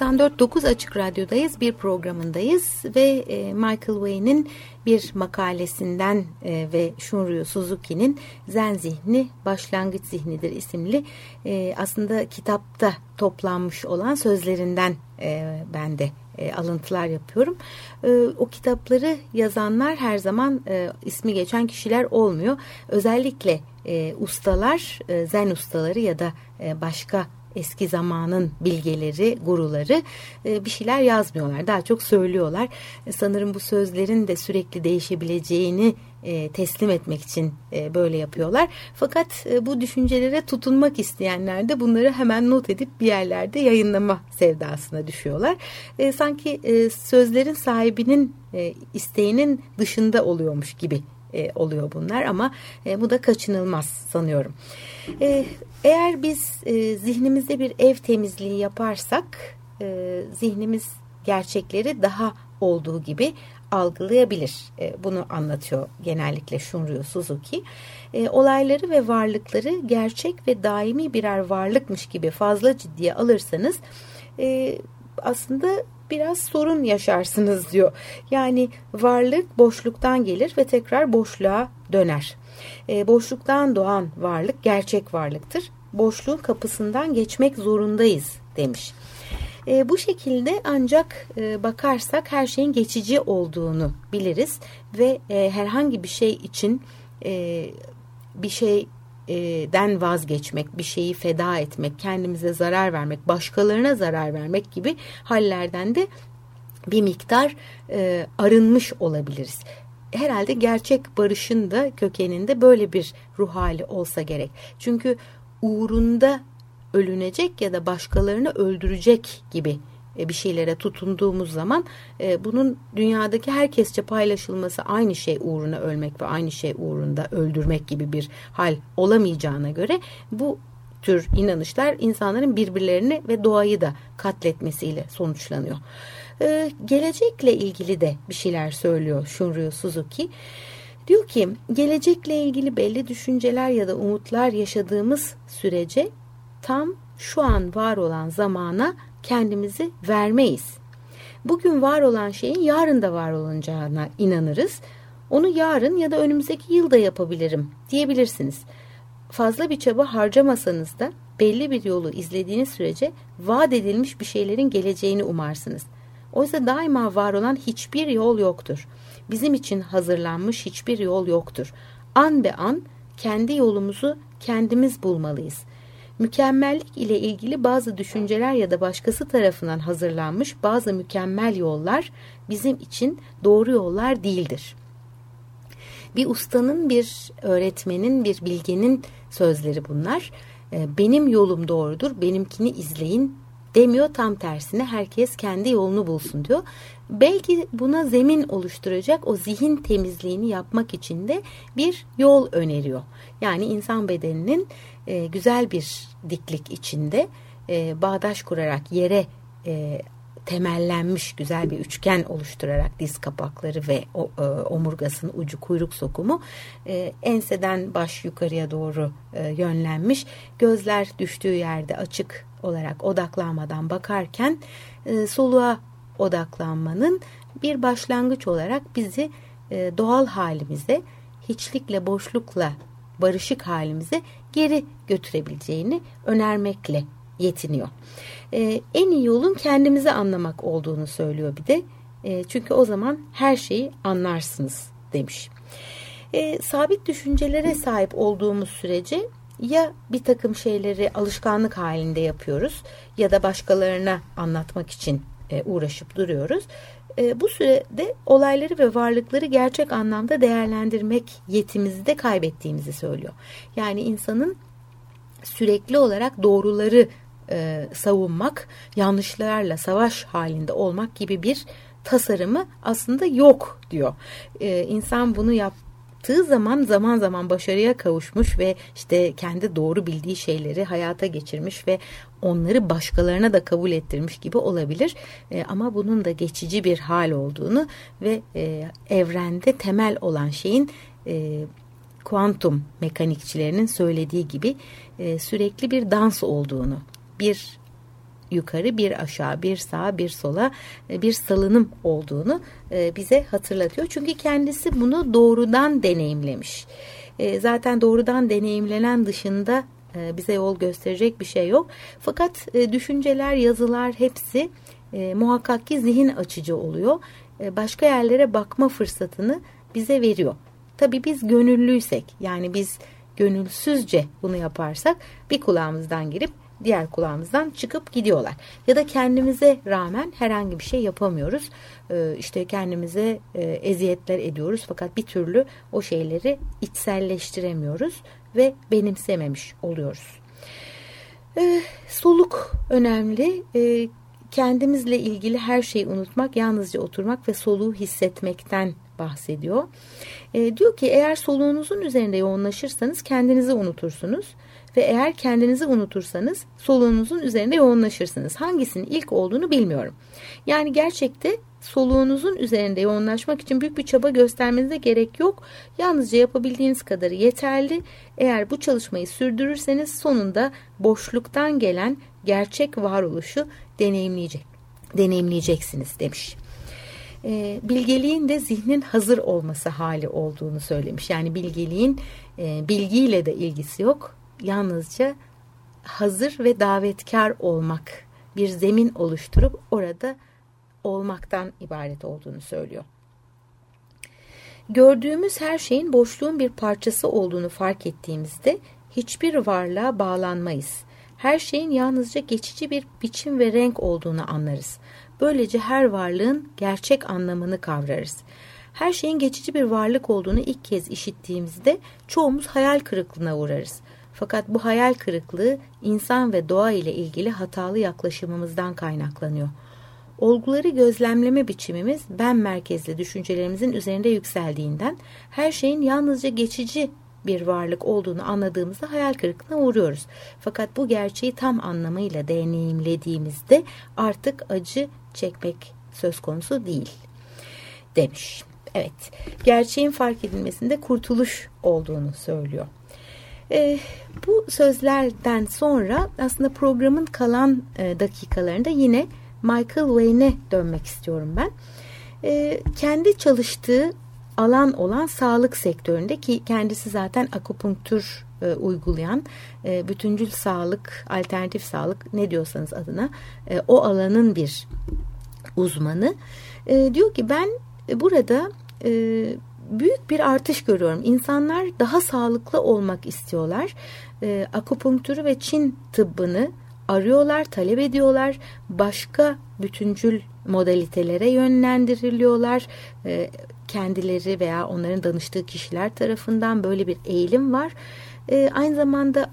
94.9 Açık Radyo'dayız, bir programındayız ve e, Michael Wayne'in bir makalesinden e, ve Shunryu Suzuki'nin Zen Zihni Başlangıç Zihnidir isimli e, aslında kitapta toplanmış olan sözlerinden ben de alıntılar yapıyorum. o kitapları yazanlar her zaman ismi geçen kişiler olmuyor. Özellikle ustalar, zen ustaları ya da başka eski zamanın bilgeleri, guruları e, bir şeyler yazmıyorlar. Daha çok söylüyorlar. E, sanırım bu sözlerin de sürekli değişebileceğini e, teslim etmek için böyle yapıyorlar. Fakat bu düşüncelere tutunmak isteyenler de bunları hemen not edip bir yerlerde yayınlama sevdasına düşüyorlar. Sanki sözlerin sahibinin isteğinin dışında oluyormuş gibi oluyor bunlar ama bu da kaçınılmaz sanıyorum. E, eğer biz e, zihnimizde bir ev temizliği yaparsak e, zihnimiz gerçekleri daha olduğu gibi algılayabilir. E, bunu anlatıyor genellikle Shunryu Suzuki. E, olayları ve varlıkları gerçek ve daimi birer varlıkmış gibi fazla ciddiye alırsanız e, aslında biraz sorun yaşarsınız diyor. Yani varlık boşluktan gelir ve tekrar boşluğa döner. E, boşluktan doğan varlık gerçek varlıktır. Boşluğun kapısından geçmek zorundayız demiş. E, bu şekilde ancak e, bakarsak her şeyin geçici olduğunu biliriz ve e, herhangi bir şey için e, bir şeyden vazgeçmek, bir şeyi feda etmek, kendimize zarar vermek, başkalarına zarar vermek gibi hallerden de bir miktar e, arınmış olabiliriz herhalde gerçek barışın da kökeninde böyle bir ruh hali olsa gerek. Çünkü uğrunda ölünecek ya da başkalarını öldürecek gibi bir şeylere tutunduğumuz zaman e, bunun dünyadaki herkesçe paylaşılması aynı şey uğruna ölmek ve aynı şey uğrunda öldürmek gibi bir hal olamayacağına göre bu tür inanışlar insanların birbirlerini ve doğayı da katletmesiyle sonuçlanıyor. Ee, gelecekle ilgili de bir şeyler söylüyor Shunryu Suzuki. Diyor ki gelecekle ilgili belli düşünceler ya da umutlar yaşadığımız sürece tam şu an var olan zamana kendimizi vermeyiz. Bugün var olan şeyin yarın da var olacağına inanırız. Onu yarın ya da önümüzdeki yılda yapabilirim diyebilirsiniz. Fazla bir çaba harcamasanız da belli bir yolu izlediğiniz sürece vaat edilmiş bir şeylerin geleceğini umarsınız.'' Oysa daima var olan hiçbir yol yoktur. Bizim için hazırlanmış hiçbir yol yoktur. An be an kendi yolumuzu kendimiz bulmalıyız. Mükemmellik ile ilgili bazı düşünceler ya da başkası tarafından hazırlanmış bazı mükemmel yollar bizim için doğru yollar değildir. Bir ustanın, bir öğretmenin, bir bilgenin sözleri bunlar. Ee, benim yolum doğrudur, benimkini izleyin, demiyor tam tersine herkes kendi yolunu bulsun diyor. Belki buna zemin oluşturacak o zihin temizliğini yapmak için de bir yol öneriyor. Yani insan bedeninin e, güzel bir diklik içinde e, bağdaş kurarak yere e, temellenmiş güzel bir üçgen oluşturarak diz kapakları ve o, e, omurgasının ucu kuyruk sokumu e, enseden baş yukarıya doğru e, yönlenmiş. Gözler düştüğü yerde açık olarak odaklanmadan bakarken e, soluğa odaklanmanın bir başlangıç olarak bizi e, doğal halimize, hiçlikle boşlukla barışık halimize geri götürebileceğini önermekle yetiniyor. E, en iyi yolun kendimizi anlamak olduğunu söylüyor bir de. E, çünkü o zaman her şeyi anlarsınız demiş. E, sabit düşüncelere sahip olduğumuz sürece ya bir takım şeyleri alışkanlık halinde yapıyoruz ya da başkalarına anlatmak için e, uğraşıp duruyoruz. E, bu sürede olayları ve varlıkları gerçek anlamda değerlendirmek yetimizi de kaybettiğimizi söylüyor. Yani insanın sürekli olarak doğruları e, savunmak, yanlışlarla savaş halinde olmak gibi bir tasarımı aslında yok diyor. E, insan bunu yap yaptığı zaman zaman zaman başarıya kavuşmuş ve işte kendi doğru bildiği şeyleri hayata geçirmiş ve onları başkalarına da kabul ettirmiş gibi olabilir. E, ama bunun da geçici bir hal olduğunu ve e, evrende temel olan şeyin e, kuantum mekanikçilerinin söylediği gibi e, sürekli bir dans olduğunu, bir yukarı bir aşağı bir sağa bir sola e, bir salınım olduğunu e, bize hatırlatıyor. Çünkü kendisi bunu doğrudan deneyimlemiş. E, zaten doğrudan deneyimlenen dışında bize yol gösterecek bir şey yok. Fakat düşünceler, yazılar hepsi muhakkak ki zihin açıcı oluyor. Başka yerlere bakma fırsatını bize veriyor. Tabii biz gönüllüysek yani biz gönülsüzce bunu yaparsak bir kulağımızdan girip diğer kulağımızdan çıkıp gidiyorlar. Ya da kendimize rağmen herhangi bir şey yapamıyoruz. Ee, işte kendimize e, eziyetler ediyoruz fakat bir türlü o şeyleri içselleştiremiyoruz ve benimsememiş oluyoruz. Ee, soluk önemli. Ee, kendimizle ilgili her şeyi unutmak, yalnızca oturmak ve soluğu hissetmekten bahsediyor. E, diyor ki eğer soluğunuzun üzerinde yoğunlaşırsanız kendinizi unutursunuz ve eğer kendinizi unutursanız soluğunuzun üzerinde yoğunlaşırsınız. Hangisinin ilk olduğunu bilmiyorum. Yani gerçekte soluğunuzun üzerinde yoğunlaşmak için büyük bir çaba göstermenize gerek yok. Yalnızca yapabildiğiniz kadarı yeterli. Eğer bu çalışmayı sürdürürseniz sonunda boşluktan gelen gerçek varoluşu deneyimleyecek, deneyimleyeceksiniz demiş e, bilgeliğin de zihnin hazır olması hali olduğunu söylemiş. Yani bilgeliğin e, bilgiyle de ilgisi yok. Yalnızca hazır ve davetkar olmak, bir zemin oluşturup orada olmaktan ibaret olduğunu söylüyor. Gördüğümüz her şeyin boşluğun bir parçası olduğunu fark ettiğimizde hiçbir varlığa bağlanmayız. Her şeyin yalnızca geçici bir biçim ve renk olduğunu anlarız. Böylece her varlığın gerçek anlamını kavrarız. Her şeyin geçici bir varlık olduğunu ilk kez işittiğimizde çoğumuz hayal kırıklığına uğrarız. Fakat bu hayal kırıklığı insan ve doğa ile ilgili hatalı yaklaşımımızdan kaynaklanıyor. Olguları gözlemleme biçimimiz ben merkezli düşüncelerimizin üzerinde yükseldiğinden her şeyin yalnızca geçici bir varlık olduğunu anladığımızda hayal kırıklığına uğruyoruz. Fakat bu gerçeği tam anlamıyla deneyimlediğimizde artık acı çekmek söz konusu değil demiş. Evet, gerçeğin fark edilmesinde kurtuluş olduğunu söylüyor. E, bu sözlerden sonra aslında programın kalan e, dakikalarında yine Michael Wayne'e dönmek istiyorum ben. E, kendi çalıştığı alan olan sağlık sektöründe ki kendisi zaten akupunktur e, uygulayan e, bütüncül sağlık, alternatif sağlık ne diyorsanız adına e, o alanın bir uzmanı. Diyor ki ben burada büyük bir artış görüyorum. İnsanlar daha sağlıklı olmak istiyorlar. E, akupunktürü ve Çin tıbbını arıyorlar, talep ediyorlar. Başka bütüncül modalitelere yönlendiriliyorlar. Kendileri veya onların danıştığı kişiler tarafından böyle bir eğilim var. E, aynı zamanda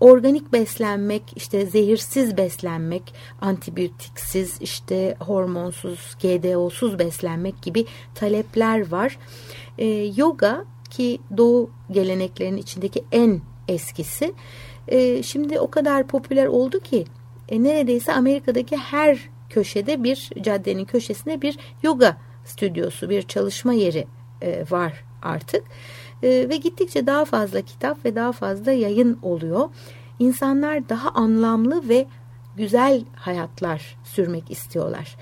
organik beslenmek, işte zehirsiz beslenmek, antibiyotiksiz, işte hormonsuz, GDO'suz beslenmek gibi talepler var. E, yoga ki doğu geleneklerinin içindeki en eskisi e, şimdi o kadar popüler oldu ki e, neredeyse Amerika'daki her köşede bir caddenin köşesinde bir yoga stüdyosu, bir çalışma yeri e, var artık. E, ve gittikçe daha fazla kitap ve daha fazla yayın oluyor. İnsanlar daha anlamlı ve güzel hayatlar sürmek istiyorlar.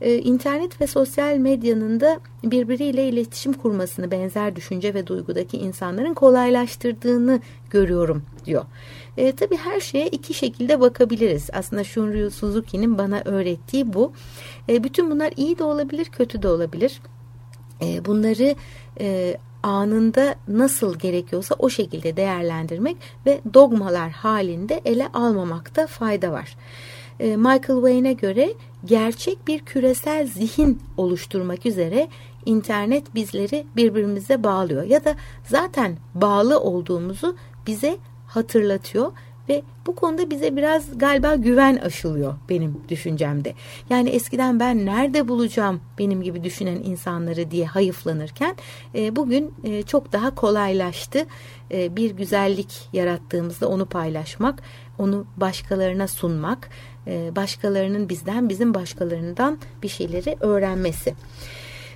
Ee, internet ve sosyal medyanın da birbiriyle iletişim kurmasını benzer düşünce ve duygudaki insanların kolaylaştırdığını görüyorum diyor. E, tabii her şeye iki şekilde bakabiliriz. Aslında Shunryu Suzuki'nin bana öğrettiği bu. E, bütün bunlar iyi de olabilir, kötü de olabilir. E, bunları e, anında nasıl gerekiyorsa o şekilde değerlendirmek ve dogmalar halinde ele almamakta fayda var. E, Michael Wayne'e göre gerçek bir küresel zihin oluşturmak üzere internet bizleri birbirimize bağlıyor ya da zaten bağlı olduğumuzu bize hatırlatıyor ve bu konuda bize biraz galiba güven aşılıyor benim düşüncemde. Yani eskiden ben nerede bulacağım benim gibi düşünen insanları diye hayıflanırken e, bugün e, çok daha kolaylaştı. E, bir güzellik yarattığımızda onu paylaşmak, onu başkalarına sunmak, başkalarının bizden, bizim başkalarından bir şeyleri öğrenmesi.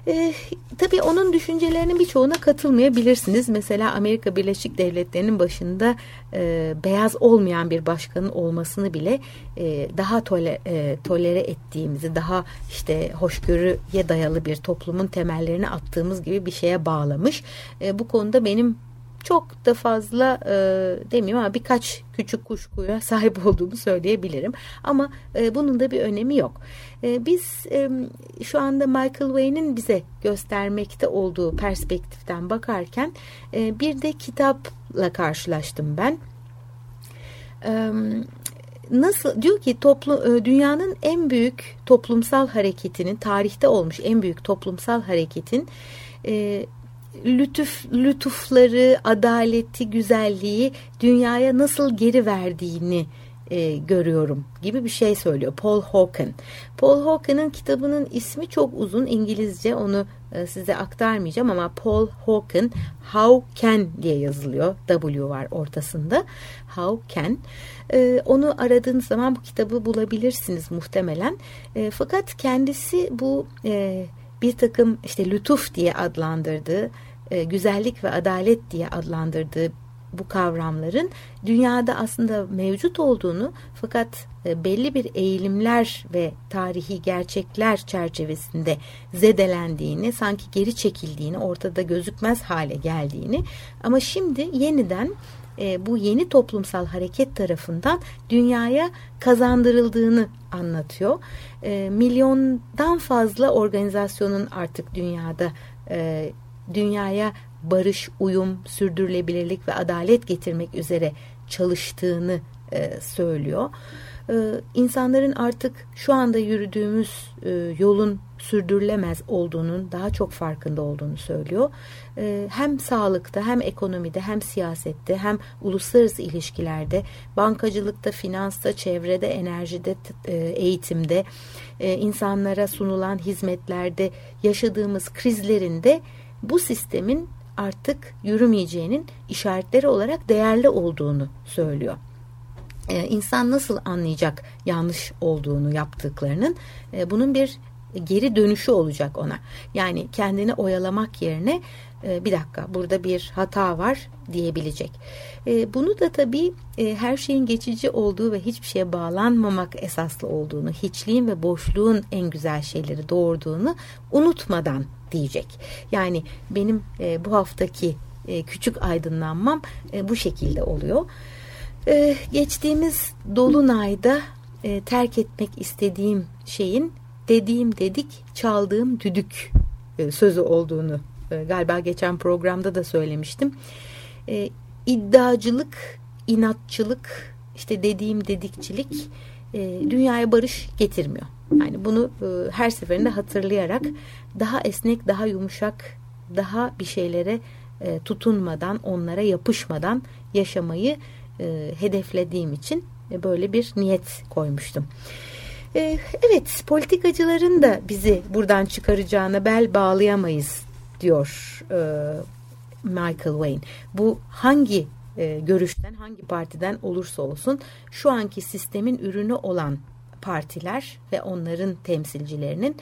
E, tabii onun düşüncelerinin birçoğuna katılmayabilirsiniz. Mesela Amerika Birleşik Devletleri'nin başında e, beyaz olmayan bir başkanın olmasını bile e, daha tole, e, tolere ettiğimizi, daha işte hoşgörüye dayalı bir toplumun temellerini attığımız gibi bir şeye bağlamış. E, bu konuda benim çok da fazla e, demeyeyim ama birkaç küçük kuşkuya sahip olduğumu söyleyebilirim. Ama e, bunun da bir önemi yok. E, biz e, şu anda Michael Wayne'in bize göstermekte olduğu perspektiften bakarken e, bir de kitapla karşılaştım ben. E, nasıl diyor ki toplu e, dünyanın en büyük toplumsal hareketinin tarihte olmuş en büyük toplumsal hareketin e, lütuf, lütufları, adaleti, güzelliği dünyaya nasıl geri verdiğini e, görüyorum gibi bir şey söylüyor Paul Hawken. Paul Hawken'ın kitabının ismi çok uzun İngilizce onu e, size aktarmayacağım ama Paul Hawken How Can diye yazılıyor. W var ortasında. How Can. E, onu aradığınız zaman bu kitabı bulabilirsiniz muhtemelen. E, fakat kendisi bu e, bir takım işte lütuf diye adlandırdığı, e, güzellik ve adalet diye adlandırdığı bu kavramların dünyada aslında mevcut olduğunu fakat e, belli bir eğilimler ve tarihi gerçekler çerçevesinde zedelendiğini, sanki geri çekildiğini, ortada gözükmez hale geldiğini ama şimdi yeniden e, bu yeni toplumsal hareket tarafından dünyaya kazandırıldığını anlatıyor. E, milyondan fazla organizasyonun artık dünyada e, dünyaya barış, uyum, sürdürülebilirlik ve adalet getirmek üzere çalıştığını söylüyor. E, insanların artık şu anda yürüdüğümüz e, yolun sürdürülemez olduğunun daha çok farkında olduğunu söylüyor. E, hem sağlıkta hem ekonomide hem siyasette hem uluslararası ilişkilerde bankacılıkta, finansta, çevrede, enerjide, e, eğitimde e, insanlara sunulan hizmetlerde yaşadığımız krizlerinde bu sistemin artık yürümeyeceğinin işaretleri olarak değerli olduğunu söylüyor. Ee, insan nasıl anlayacak yanlış olduğunu yaptıklarının e, bunun bir geri dönüşü olacak ona. Yani kendini oyalamak yerine e, bir dakika burada bir hata var diyebilecek. E, bunu da tabii e, her şeyin geçici olduğu ve hiçbir şeye bağlanmamak esaslı olduğunu, hiçliğin ve boşluğun en güzel şeyleri doğurduğunu unutmadan diyecek. Yani benim e, bu haftaki e, küçük aydınlanmam e, bu şekilde oluyor. E, geçtiğimiz dolunayda e, terk etmek istediğim şeyin dediğim dedik çaldığım düdük e, sözü olduğunu e, galiba geçen programda da söylemiştim. E, iddiacılık, inatçılık, işte dediğim dedikçilik e, dünyaya barış getirmiyor. Yani bunu e, her seferinde hatırlayarak daha esnek, daha yumuşak, daha bir şeylere e, tutunmadan, onlara yapışmadan yaşamayı e, hedeflediğim için e, böyle bir niyet koymuştum. E, evet, politikacıların da bizi buradan çıkaracağına bel bağlayamayız diyor e, Michael Wayne. Bu hangi e, görüşten, hangi partiden olursa olsun şu anki sistemin ürünü olan partiler ve onların temsilcilerinin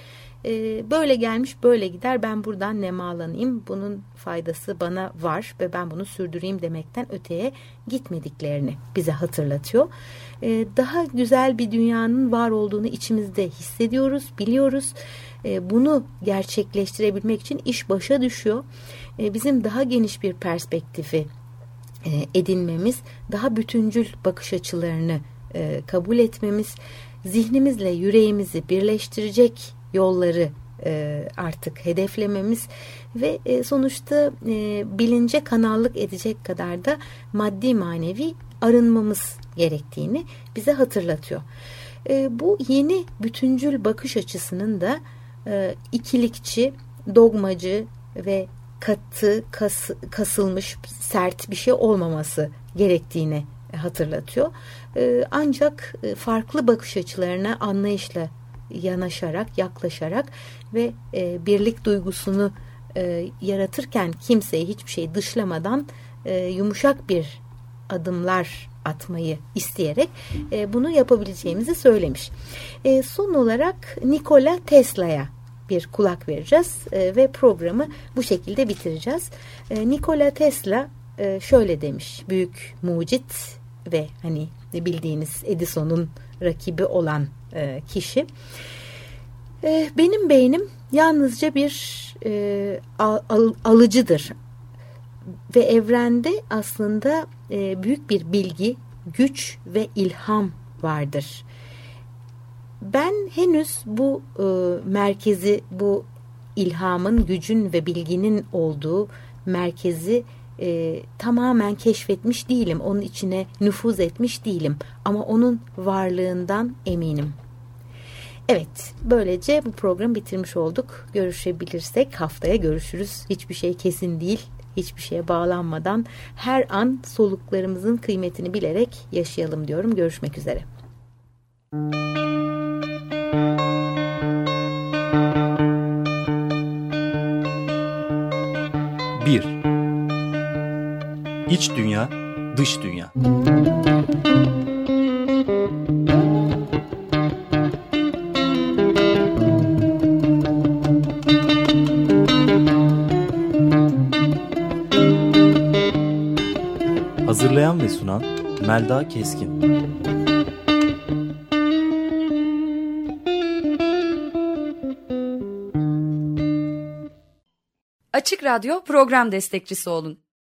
e, böyle gelmiş böyle gider ben buradan nemalanayım bunun faydası bana var ve ben bunu sürdüreyim demekten öteye gitmediklerini bize hatırlatıyor. E, daha güzel bir dünyanın var olduğunu içimizde hissediyoruz, biliyoruz. E, bunu gerçekleştirebilmek için iş başa düşüyor. E, bizim daha geniş bir perspektifi e, edinmemiz, daha bütüncül bakış açılarını e, kabul etmemiz, zihnimizle yüreğimizi birleştirecek yolları e, artık hedeflememiz ve e, sonuçta e, bilince kanallık edecek kadar da maddi manevi arınmamız gerektiğini bize hatırlatıyor. E, bu yeni bütüncül bakış açısının da e, ikilikçi, dogmacı ve katı, kas, kasılmış, sert bir şey olmaması gerektiğini hatırlatıyor. Ee, ancak e, farklı bakış açılarına anlayışla yanaşarak, yaklaşarak ve e, birlik duygusunu e, yaratırken kimseyi hiçbir şey dışlamadan yumuşak bir adımlar atmayı isteyerek bunu yapabileceğimizi söylemiş. son olarak Nikola Tesla'ya bir kulak vereceğiz e, ve programı bu şekilde bitireceğiz. E, Nikola Tesla e, şöyle demiş büyük mucit ve hani bildiğiniz Edison'un rakibi olan e, kişi. E, benim beynim yalnızca bir e, al, alıcıdır ve evrende aslında e, büyük bir bilgi, güç ve ilham vardır. Ben henüz bu e, merkezi, bu ilhamın, gücün ve bilginin olduğu merkezi e, tamamen keşfetmiş değilim. Onun içine nüfuz etmiş değilim. Ama onun varlığından eminim. Evet, böylece bu programı bitirmiş olduk. Görüşebilirsek haftaya görüşürüz. Hiçbir şey kesin değil. Hiçbir şeye bağlanmadan her an soluklarımızın kıymetini bilerek yaşayalım diyorum. Görüşmek üzere. Bir. İç dünya, dış dünya. Hazırlayan ve sunan Melda Keskin. Açık Radyo program destekçisi olun.